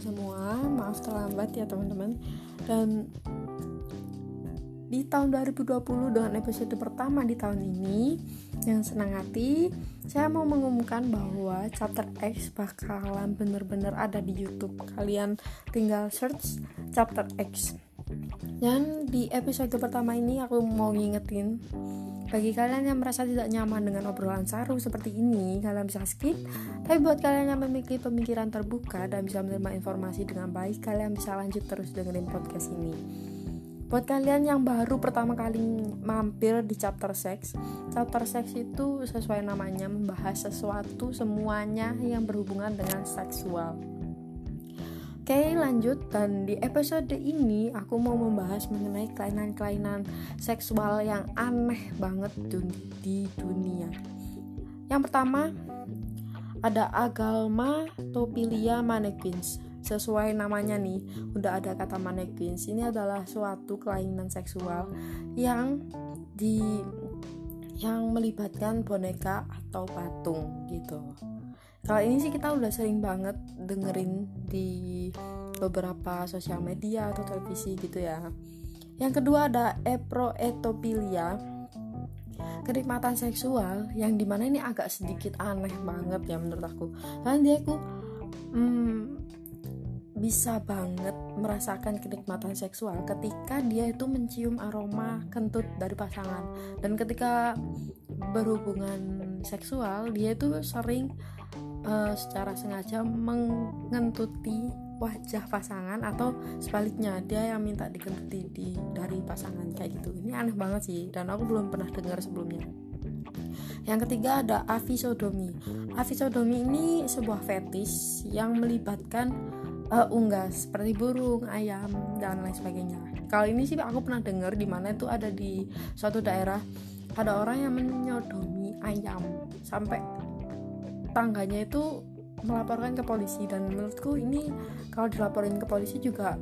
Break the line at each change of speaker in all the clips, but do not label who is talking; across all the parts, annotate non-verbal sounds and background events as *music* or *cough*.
semua. Maaf terlambat ya teman-teman. Dan di tahun 2020 dengan episode pertama di tahun ini Yang senang hati Saya mau mengumumkan bahwa chapter X bakalan bener-bener ada di Youtube. Kalian tinggal search chapter X. Dan di episode pertama ini aku mau ngingetin bagi kalian yang merasa tidak nyaman dengan obrolan saru seperti ini, kalian bisa skip. Tapi buat kalian yang memiliki pemikiran terbuka dan bisa menerima informasi dengan baik, kalian bisa lanjut terus dengerin podcast ini. Buat kalian yang baru pertama kali mampir di chapter sex, chapter sex itu sesuai namanya membahas sesuatu semuanya yang berhubungan dengan seksual. Oke lanjut. Dan di episode ini aku mau membahas mengenai kelainan-kelainan seksual yang aneh banget di dunia. Yang pertama ada agalma topilia mannequins. Sesuai namanya nih, udah ada kata mannequins. Ini adalah suatu kelainan seksual yang di yang melibatkan boneka atau patung gitu kalau ini sih kita udah sering banget dengerin di beberapa sosial media atau televisi gitu ya. Yang kedua ada eproetopilia kenikmatan seksual yang di mana ini agak sedikit aneh banget ya menurut aku. Karena dia aku hmm, bisa banget merasakan kenikmatan seksual ketika dia itu mencium aroma kentut dari pasangan. Dan ketika berhubungan seksual dia itu sering uh, secara sengaja mengentuti wajah pasangan atau sebaliknya dia yang minta dikentuti di dari pasangan kayak gitu. Ini aneh banget sih dan aku belum pernah dengar sebelumnya. Yang ketiga ada avisodomi avisodomi ini sebuah fetis yang melibatkan uh, unggas seperti burung ayam dan lain sebagainya. Kalau ini sih aku pernah dengar di mana itu ada di suatu daerah ada orang yang menyodomi ayam sampai tangganya itu melaporkan ke polisi. Dan menurutku ini kalau dilaporin ke polisi juga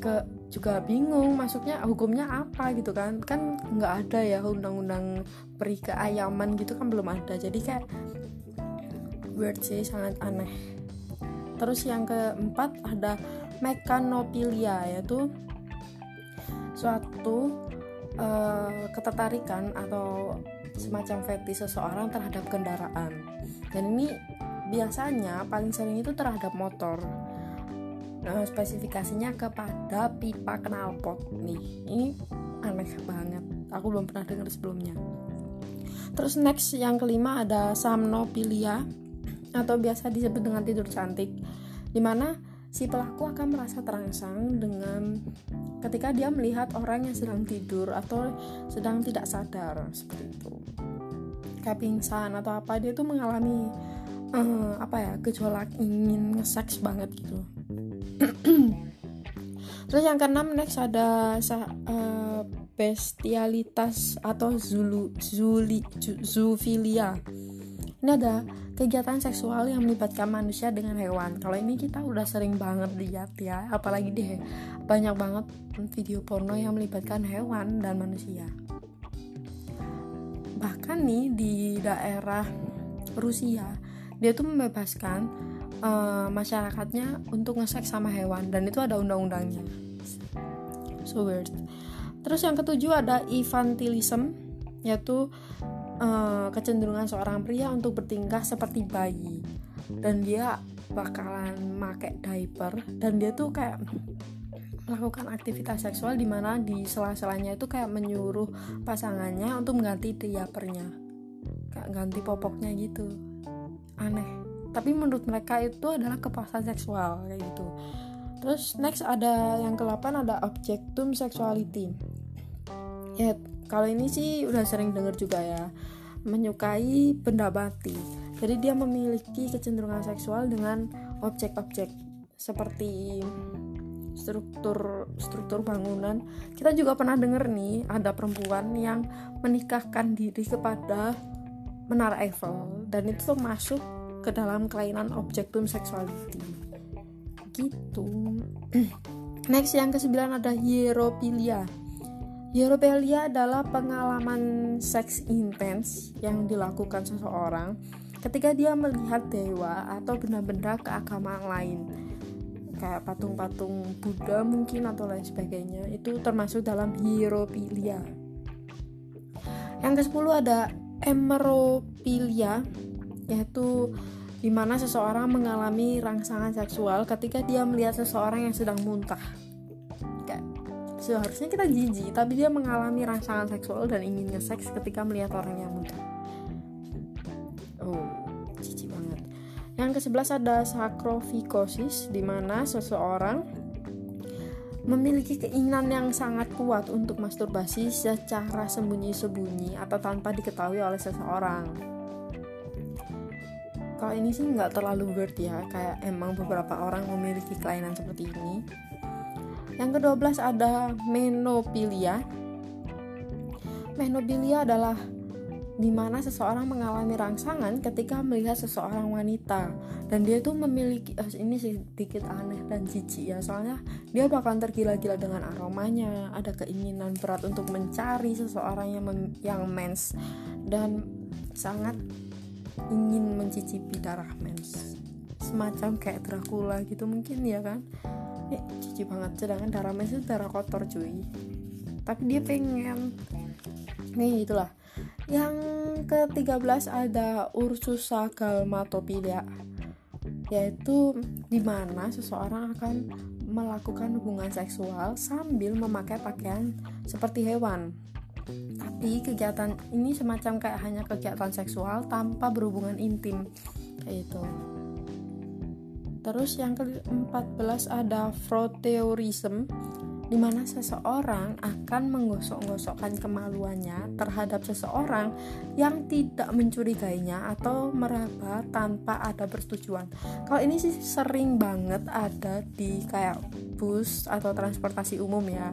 ke juga bingung masuknya hukumnya apa gitu kan. Kan nggak ada ya undang-undang peri keayaman gitu kan belum ada. Jadi kayak weird sih sangat aneh. Terus yang keempat ada mekanopilia yaitu suatu uh, ketertarikan atau semacam fetish seseorang terhadap kendaraan dan ini biasanya paling sering itu terhadap motor. Nah, spesifikasinya kepada pipa knalpot nih ini aneh banget. Aku belum pernah dengar sebelumnya. Terus next yang kelima ada samnopilia atau biasa disebut dengan tidur cantik di mana si pelaku akan merasa terangsang dengan ketika dia melihat orang yang sedang tidur atau sedang tidak sadar seperti itu kayak pingsan atau apa dia tuh mengalami uh, apa ya gejolak ingin seks banget gitu. *clears throat* Terus yang keenam next ada uh, bestialitas atau zulu zuli zoofilia ini ada kegiatan seksual yang melibatkan manusia dengan hewan. Kalau ini kita udah sering banget lihat ya apalagi deh banyak banget video porno yang melibatkan hewan dan manusia bahkan nih di daerah Rusia dia tuh membebaskan uh, masyarakatnya untuk ngeseks sama hewan dan itu ada undang-undangnya. So weird. Terus yang ketujuh ada infantilism yaitu uh, kecenderungan seorang pria untuk bertingkah seperti bayi. Dan dia bakalan make diaper dan dia tuh kayak melakukan aktivitas seksual di mana di sela-selanya itu kayak menyuruh pasangannya untuk mengganti diapernya kayak ganti popoknya gitu. Aneh. Tapi menurut mereka itu adalah kepuasan seksual kayak gitu. Terus next ada yang ke-8 ada objektum sexuality ya kalau ini sih udah sering denger juga ya. Menyukai benda mati. Jadi dia memiliki kecenderungan seksual dengan objek-objek seperti struktur struktur bangunan. Kita juga pernah dengar nih ada perempuan yang menikahkan diri kepada menara Eiffel dan itu tuh masuk ke dalam kelainan objektum sexuality gitu. *clears throat* Next yang kesembilan ada hieropilia. Hieropelia adalah pengalaman seks intens yang dilakukan seseorang ketika dia melihat dewa atau benda-benda keagamaan lain. Kayak patung-patung Buddha mungkin atau lain sebagainya itu termasuk dalam hierofilia yang ke 10 ada emerofilia yaitu di mana seseorang mengalami rangsangan seksual ketika dia melihat seseorang yang sedang muntah. Seharusnya kita jijik, tapi dia mengalami rangsangan seksual dan ingin nge-seks ketika melihat orang yang muntah. Oh. Yang ke-11 ada sakrofikosis di mana seseorang memiliki keinginan yang sangat kuat untuk masturbasi secara sembunyi-sembunyi atau tanpa diketahui oleh seseorang. Kalau ini sih nggak terlalu weird ya kayak emang beberapa orang memiliki kelainan seperti ini. Yang ke-12 ada menopilia. Menopilia adalah di mana seseorang mengalami rangsangan ketika melihat seseorang wanita. Dan dia tuh memiliki oh, ini sedikit aneh dan jijik ya soalnya dia bahkan tergila-gila dengan aromanya. Ada keinginan berat untuk mencari seseorang yang yang mens dan sangat ingin mencicipi darah mens. Semacam kayak Dracula gitu mungkin ya kan? Eh cici banget sedangkan darah mens itu darah kotor cuy. Tapi dia pengen. Nih itulah yang ke-13 ada Ursusa galmatopilia yaitu di mana seseorang akan melakukan hubungan seksual sambil memakai pakaian seperti hewan. Tapi kegiatan ini semacam kayak hanya kegiatan seksual tanpa berhubungan intim kayak itu terus yang ke-14 ada frotteurism di mana seseorang akan menggosok-gosokkan kemaluannya terhadap seseorang yang tidak mencurigainya atau meraba tanpa ada persetujuan. Kalau ini sih sering banget ada di kayak bus atau transportasi umum ya.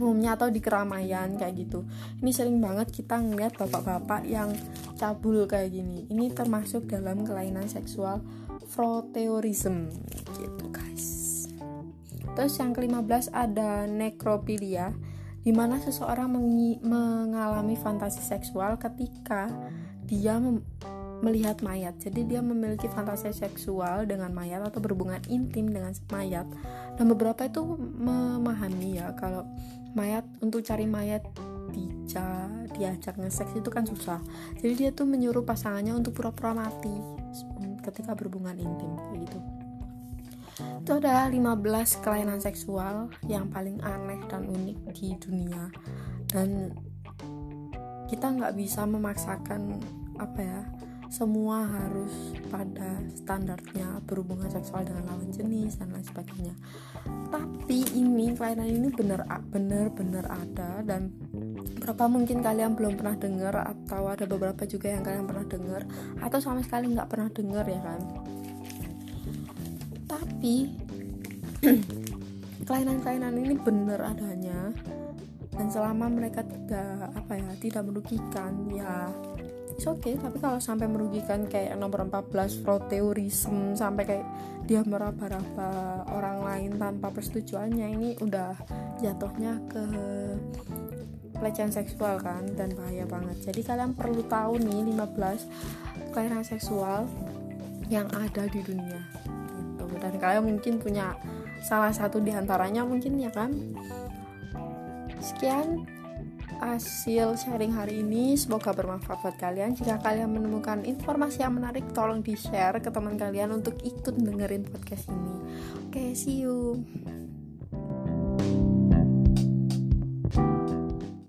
Umumnya atau di keramaian kayak gitu. Ini sering banget kita ngeliat bapak-bapak yang cabul kayak gini. Ini termasuk dalam kelainan seksual frotteurism gitu guys terus yang ke-15 ada necrophilia di mana seseorang mengalami fantasi seksual ketika dia melihat mayat. Jadi dia memiliki fantasi seksual dengan mayat atau berhubungan intim dengan mayat. Dan beberapa itu memahami ya kalau mayat untuk cari mayat dia diajak ngeseks itu kan susah. Jadi dia tuh menyuruh pasangannya untuk pura-pura mati ketika berhubungan intim kayak gitu. Itu adalah 15 kelainan seksual yang paling aneh dan unik di dunia. Dan kita nggak bisa memaksakan apa ya semua harus pada standarnya berhubungan seksual dengan lawan jenis dan lain sebagainya. Tapi ini kelainan ini benar benar benar ada dan berapa mungkin kalian belum pernah dengar atau ada beberapa juga yang kalian pernah dengar atau sama sekali nggak pernah dengar ya kan tapi *clears throat* kelainan-kelainan ini benar adanya. Dan selama mereka tidak apa ya tidak merugikan ya oke okay. Tapi kalau sampai merugikan kayak nomor 14 proteurism sampai kayak dia meraba-raba orang lain tanpa persetujuannya ini udah jatuhnya ke pelecehan seksual kan dan bahaya banget. Jadi kalian perlu tahu nih 15 kelainan seksual yang ada di dunia dan kalian mungkin punya salah satu di antaranya mungkin ya kan? Sekian hasil sharing hari ini. Semoga bermanfaat buat kalian. Jika kalian menemukan informasi yang menarik tolong di share ke teman kalian untuk ikut dengerin podcast ini. Oke okay, see you